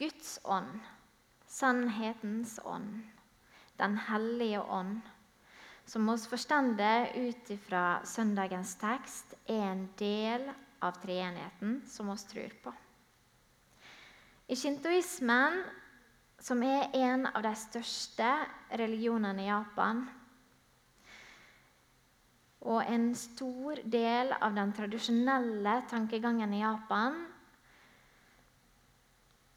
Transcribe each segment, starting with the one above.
Guds ånd, sannhetens ånd, Den hellige ånd, som hos forstår ut fra søndagens tekst, er en del av treenigheten som oss tror på. I shintoismen, som er en av de største religionene i Japan, og en stor del av den tradisjonelle tankegangen i Japan,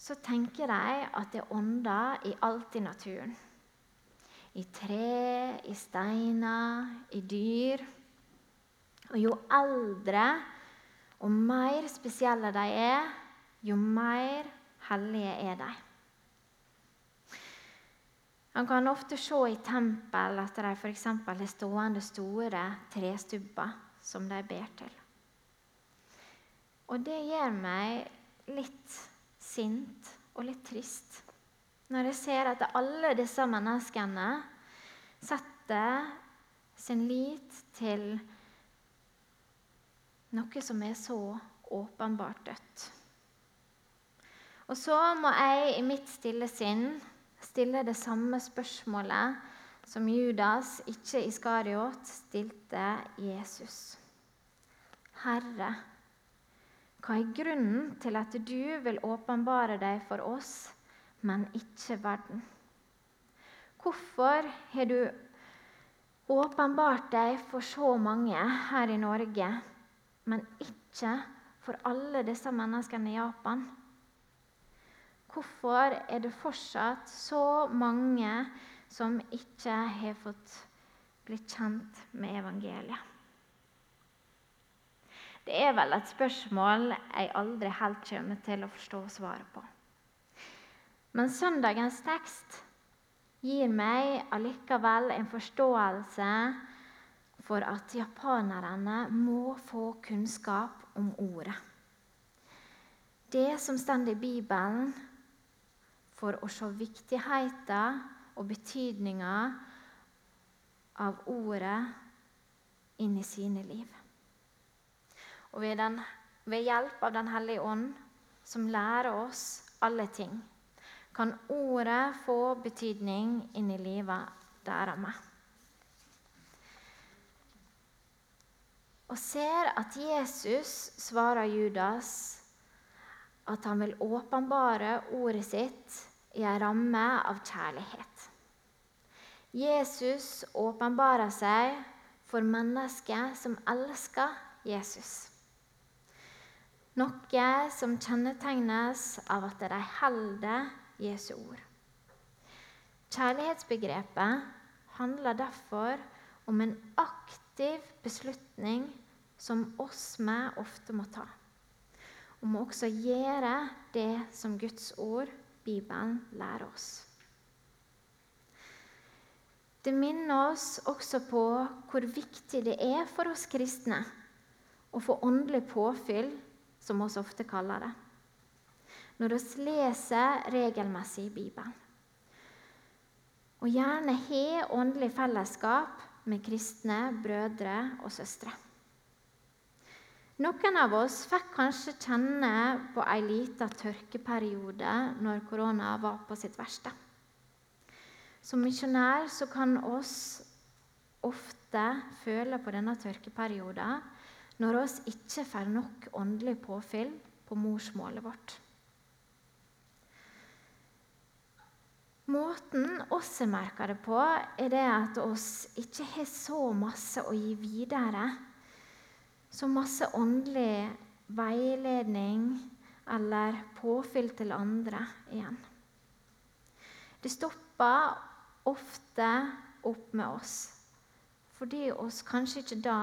så tenker de at det er ånder i alt i naturen. I tre, i steiner, i dyr. Og jo eldre og mer spesielle de er, jo mer hellige er de. Man kan ofte se i tempel at de f.eks. har stående store trestubber som de ber til. Og det gjør meg litt sint og litt trist når jeg ser at alle disse menneskene setter sin lit til noe som er så åpenbart dødt. Og så må jeg i mitt stille sinn stille det samme spørsmålet som Judas, ikke Iskariot, stilte Jesus. Herre, hva er grunnen til at du vil åpenbare deg for oss, men ikke verden? Hvorfor har du åpenbart deg for så mange her i Norge, men ikke for alle disse menneskene i Japan? Hvorfor er det fortsatt så mange som ikke har fått blitt kjent med evangeliet? Det er vel et spørsmål jeg aldri helt kommer til å forstå svaret på. Men søndagens tekst gir meg allikevel en forståelse for at japanerne må få kunnskap om ordet. Det som står i Bibelen, for å se viktigheten og betydninga av ordet inn i sine liv. Og ved, den, ved hjelp av Den hellige ånd, som lærer oss alle ting, kan ordet få betydning inn i livet deres. Og ser at Jesus svarer Judas at han vil åpenbare ordet sitt i en ramme av kjærlighet. Jesus åpenbarer seg for mennesker som elsker Jesus. Noe som kjennetegnes av at de holder Jesu ord. Kjærlighetsbegrepet handler derfor om en aktiv beslutning som oss med ofte må ta. Om å også gjøre det som Guds ord Bibelen lærer oss. Det minner oss også på hvor viktig det er for oss kristne å få åndelig påfyll, som vi ofte kaller det, når vi leser regelmessig i Bibelen. Og gjerne har åndelig fellesskap med kristne brødre og søstre. Noen av oss fikk kanskje kjenne på ei lita tørkeperiode når korona var på sitt verste. Som misjonær kan oss ofte føle på denne tørkeperioden når oss ikke får nok åndelig påfyll på morsmålet vårt. Måten oss merker det på, er det at oss ikke har så masse å gi videre så masse åndelig veiledning eller påfyll til andre igjen. Det stopper ofte opp med oss fordi oss kanskje ikke da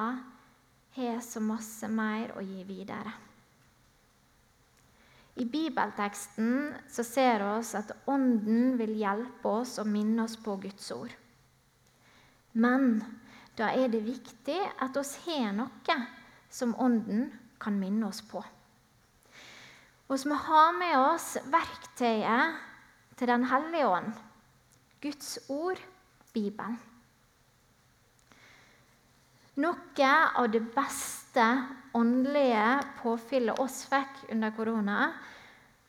har så masse mer å gi videre. I bibelteksten så ser vi at Ånden vil hjelpe oss og minne oss på Guds ord. Men da er det viktig at oss har noe som Ånden kan minne oss på. Vi må ha med oss verktøyet til Den hellige ånd, Guds ord, Bibelen. Noe av det beste åndelige påfyllet oss fikk under korona,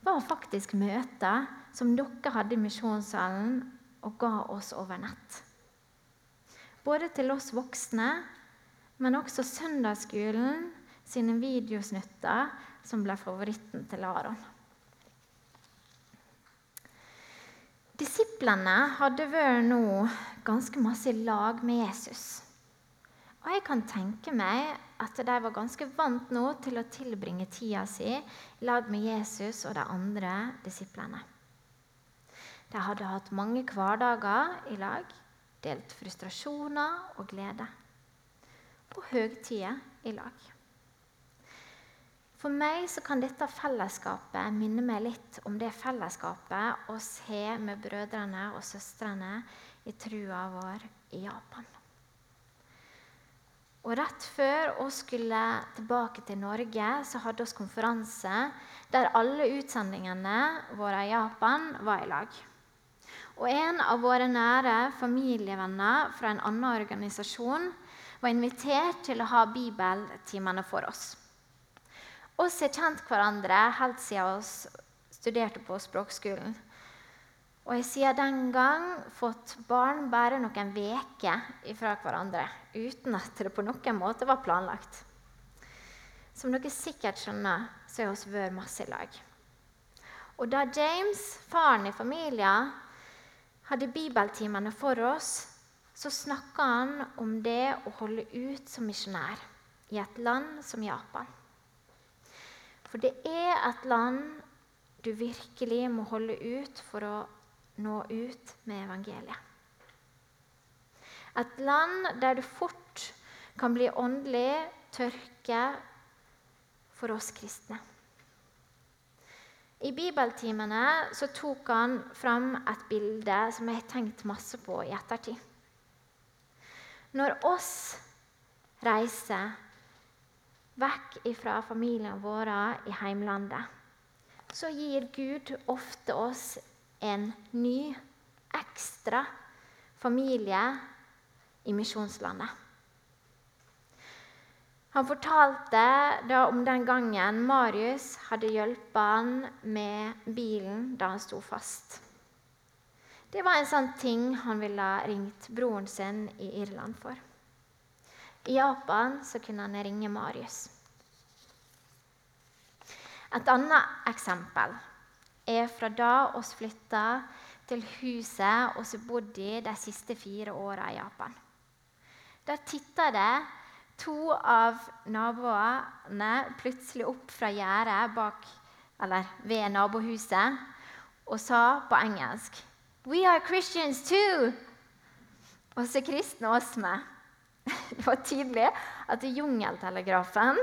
var faktisk møter som dere hadde i misjonssalen og ga oss over nett. Både til oss voksne, men også søndagsskolen sine videosnutter som ble favoritten til Aron. Disiplene hadde vært nå ganske masse i lag med Jesus. Og jeg kan tenke meg at de var ganske vant nå til å tilbringe tida si i lag med Jesus og de andre disiplene. De hadde hatt mange hverdager i lag, delt frustrasjoner og glede. Og høgtider i lag. For meg så kan dette fellesskapet minne meg litt om det fellesskapet oss har med brødrene og søstrene i trua vår i Japan. Og Rett før vi skulle tilbake til Norge, så hadde vi konferanse der alle utsendingene våre i Japan var i lag. Og En av våre nære familievenner fra en annen organisasjon var invitert til å ha bibeltimene for oss. Vi har kjent hverandre helt siden vi studerte på språkskolen. Og jeg siden den gang fått barn bare noen uker fra hverandre uten at det på noen måte var planlagt. Som dere sikkert skjønner, så har vi vært masse i lag. Og da James, faren i familien, hadde bibeltimene for oss, så snakka han om det å holde ut som misjonær i et land som Japan. For det er et land du virkelig må holde ut for å nå ut med evangeliet. Et land der du fort kan bli åndelig tørke for oss kristne. I bibeltimene så tok han fram et bilde som jeg har tenkt masse på i ettertid. Når oss reiser vekk fra familiene våre i heimlandet, så gir Gud ofte oss en ny, ekstra familie i misjonslandet. Han fortalte da om den gangen Marius hadde hjulpet han med bilen da han sto fast. Det var en sånn ting han ville ringt broren sin i Irland for. I Japan så kunne han ringe Marius. Et annet eksempel er fra da vi flytta til huset vi har bodd i de siste fire åra i Japan. Da titta det to av naboene plutselig opp fra gjerdet ved nabohuset og sa på engelsk We are Christians too! Og så kristne oss med. Det var tydelig at jungeltelegrafen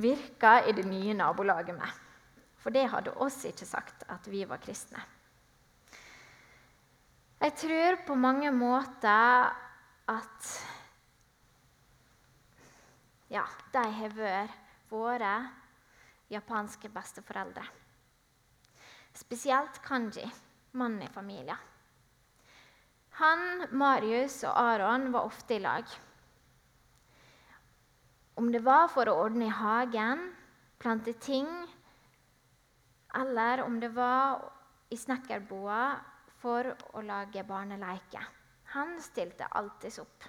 virka i det nye nabolaget med. For det hadde oss ikke sagt at vi var kristne. Jeg tror på mange måter at ja, de har vært våre japanske besteforeldre. Spesielt Kanji, mannen i familien. Han, Marius og Aron var ofte i lag. Om det var for å ordne i hagen, plante ting, eller om det var i snekkerboa for å lage barneleker. Han stilte alltids opp.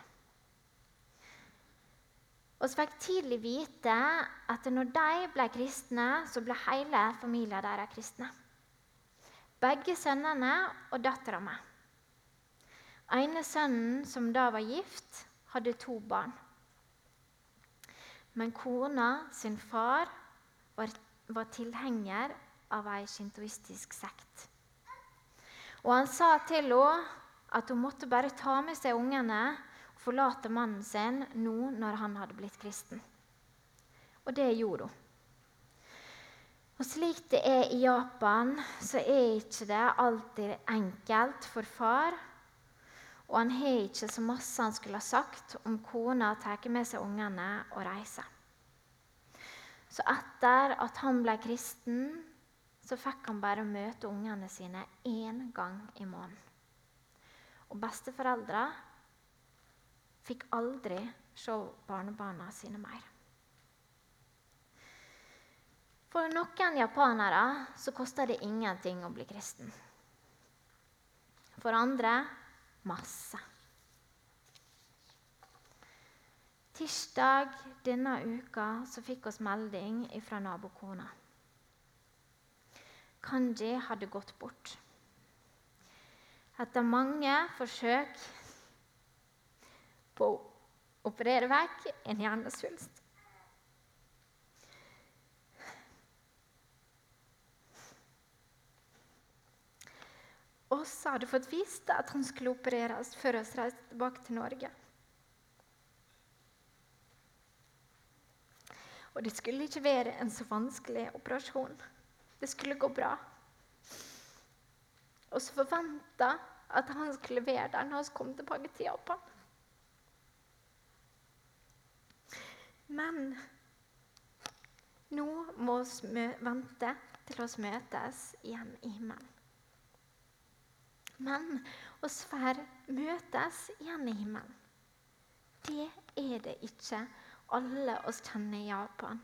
Vi fikk tidlig vite at når de ble kristne, så ble hele familien deres kristne. Begge sønnene og dattera mi. ene sønnen, som da var gift, hadde to barn. Men kona sin far var, var tilhenger av ei shintoistisk sekt. Og han sa til henne at hun måtte bare ta med seg ungene og forlate mannen sin nå når han hadde blitt kristen. Og det gjorde hun. Og Slik det er i Japan, så er ikke det alltid enkelt for far og han har ikke så masse han skulle ha sagt om kona tar med seg ungene og reiser. Så etter at han ble kristen, så fikk han bare møte ungene sine én gang i måneden. Og besteforeldra fikk aldri se barnebarna sine mer. For noen japanere så koster det ingenting å bli kristen. For andre masse. Tirsdag denne uka så fikk oss melding fra nabokona. Kanji hadde gått bort. Etter mange forsøk på å operere vekk en hjernesvulst. Også hadde fått vist at han skulle opereres før vi reiste tilbake til Norge. Og det skulle ikke være en så vanskelig operasjon. Det skulle gå bra. Og så forventa at han skulle være der når vi kom tilbake til Japan. Men nå må vi vente til oss møtes igjen i himmelen. Men å får møtes igjen i himmelen. Det er det ikke alle oss kjenner i Japan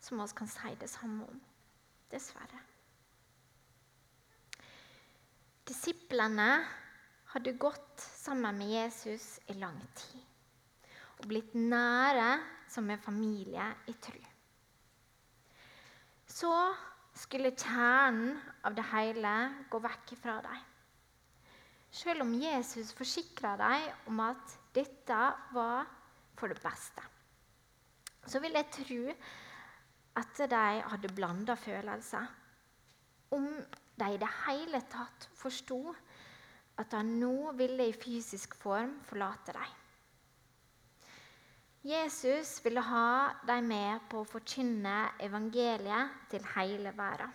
som vi kan si det samme om. Dessverre. Disiplene hadde gått sammen med Jesus i lang tid og blitt nære som en familie i tru. Så skulle kjernen av det hele gå vekk fra dem. Selv om Jesus forsikra dem om at dette var for det beste, så vil jeg tro at de hadde blanda følelser. Om de i det hele tatt forsto at han nå ville i fysisk form forlate dem. Jesus ville ha dem med på å forkynne evangeliet til hele verden.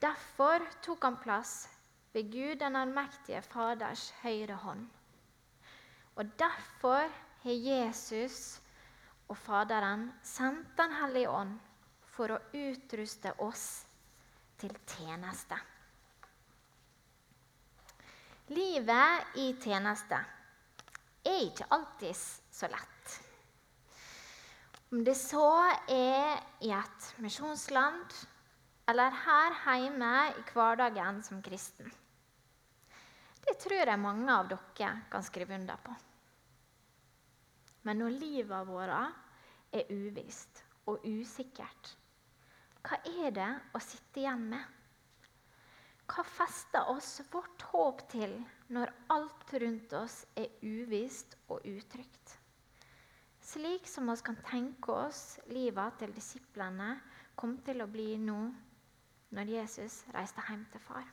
Derfor tok han plass ved Gud den allmektige Faders høyre hånd. Og derfor har Jesus og Faderen sendte Den hellige ånd for å utruste oss til tjeneste. Livet i tjeneste er ikke alltid så lett. Om det så er i et misjonsland eller her hjemme i hverdagen som kristen. Det tror jeg mange av dere kan skrive under på. Men når livet vårt er uvisst og usikkert, hva er det å sitte igjen med? Hva fester oss vårt håp til når alt rundt oss er uvisst og utrygt? Slik som vi kan tenke oss livet til disiplene kom til å bli nå når Jesus reiste hjem til far.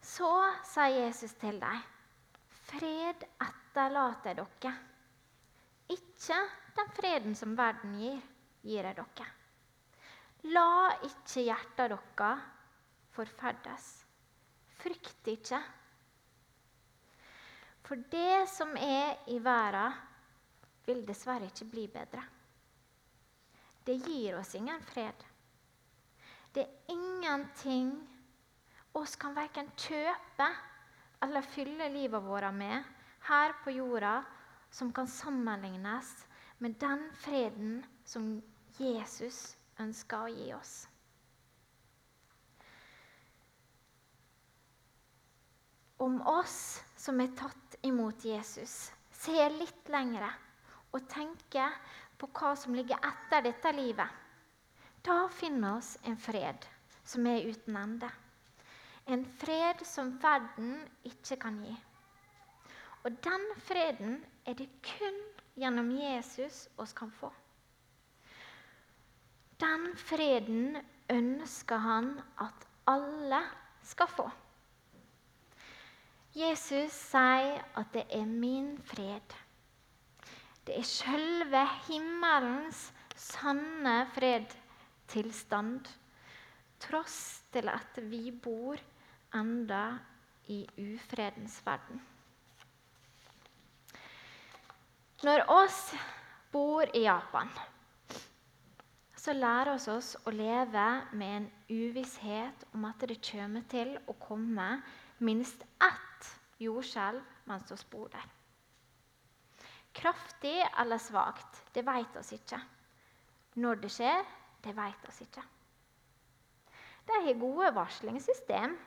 Så sa Jesus til dem, 'Fred etterlater dere.' Ikke den freden som verden gir, gir jeg dere. La ikke hjertet deres forferdes. Frykt ikke. For det som er i verden, vil dessverre ikke bli bedre. Det gir oss ingen fred. Det er ingenting oss kan verken kjøpe eller fylle livet vårt med her på jorda som kan sammenlignes med den freden som Jesus ønsker å gi oss. Om oss som er tatt imot Jesus, ser litt lengre og tenker på hva som ligger etter dette livet, da finner oss en fred som er uten ende. En fred som verden ikke kan gi. Og den freden er det kun gjennom Jesus oss kan få. Den freden ønsker han at alle skal få. Jesus sier at det er min fred. Det er selve himmelens sanne fredtilstand, tross til at vi bor enda i ufredens verden. Når oss bor i Japan så lærer vi oss å leve med en uvisshet om at det kommer til å komme minst ett jordskjelv mens vi bor der. Kraftig eller svakt, det vet oss ikke. Når det skjer, det vet oss ikke. De har gode varslingssystem,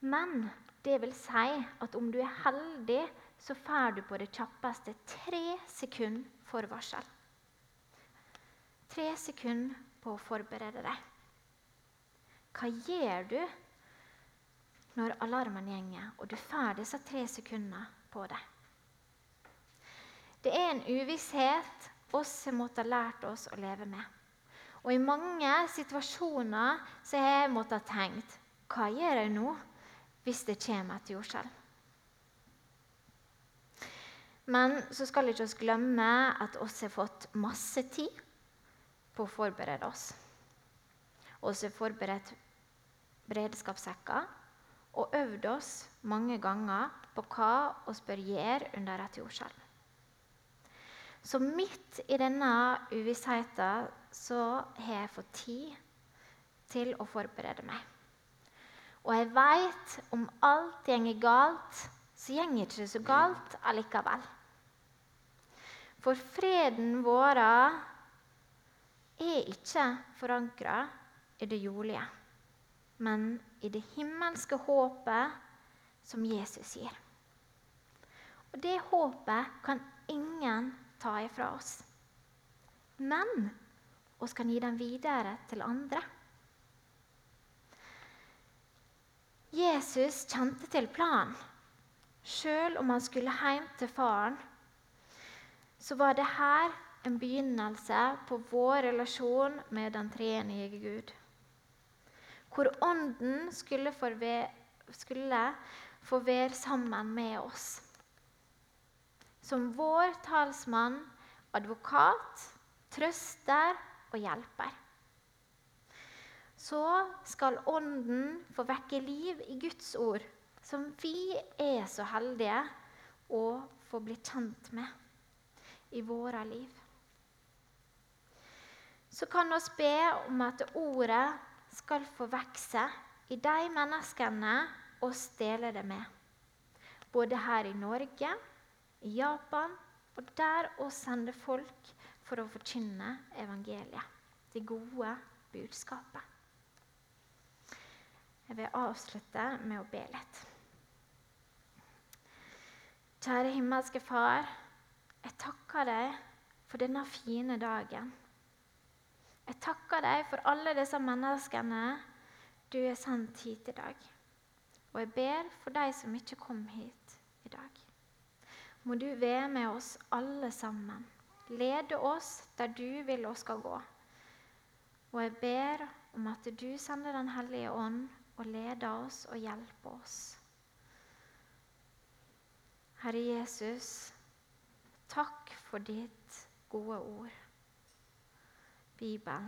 men det vil si at om du er heldig, så får du på det kjappeste tre sekunder for varsel. Tre sekunder på å forberede deg. Hva gjør du når alarmen gjenger, og du får disse tre sekundene på deg? Det er en uvisshet oss har måttet lært oss å leve med. Og i mange situasjoner så har jeg måttet tenkt Hva gjør jeg nå hvis det kommer et jordskjelv? Men så skal ikke glemme at oss har fått masse tid på å forberede oss. Vi har forberedt beredskapssekker og øvd oss mange ganger på hva vi bør gjøre under et jordskjelv. Så midt i denne uvissheten så har jeg fått tid til å forberede meg. Og jeg veit om alt går galt, så det ikke så galt allikevel. For freden vår er ikke forankra i det jordlige, men i det himmelske håpet som Jesus gir. Og det håpet kan ingen ta ifra oss. Men vi kan gi den videre til andre. Jesus kjente til planen. Sjøl om han skulle hjem til faren, så var det her en begynnelse på vår relasjon med den treenige Gud. Hvor Ånden skulle få være sammen med oss som vår talsmann, advokat, trøster og hjelper. Så skal Ånden få vekke liv i Guds ord, som vi er så heldige å få bli kjent med i våre liv. Så kan vi be om at ordet skal få vokse i de menneskene oss deler det med, både her i Norge i Japan, og der å sende folk for å forkynne evangeliet, det gode budskapet. Jeg vil avslutte med å be litt. Kjære himmelske Far, jeg takker deg for denne fine dagen. Jeg takker deg for alle disse menneskene du har sendt hit i dag. Og jeg ber for de som ikke kom hit i dag må du være med oss alle sammen. Lede oss der du vil oss skal gå. Og jeg ber om at du sender Den hellige ånd og leder oss og hjelper oss. Herre Jesus, takk for ditt gode ord, Bibelen.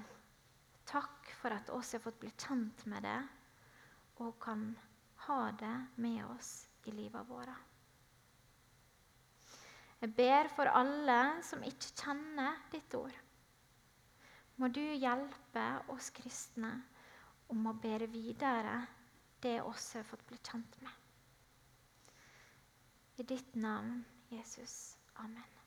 Takk for at oss har fått bli kjent med det og kan ha det med oss i livet vårt. Jeg ber for alle som ikke kjenner ditt ord. Må du hjelpe oss kristne om å bære videre det oss har fått bli kjent med. I ditt navn, Jesus. Amen.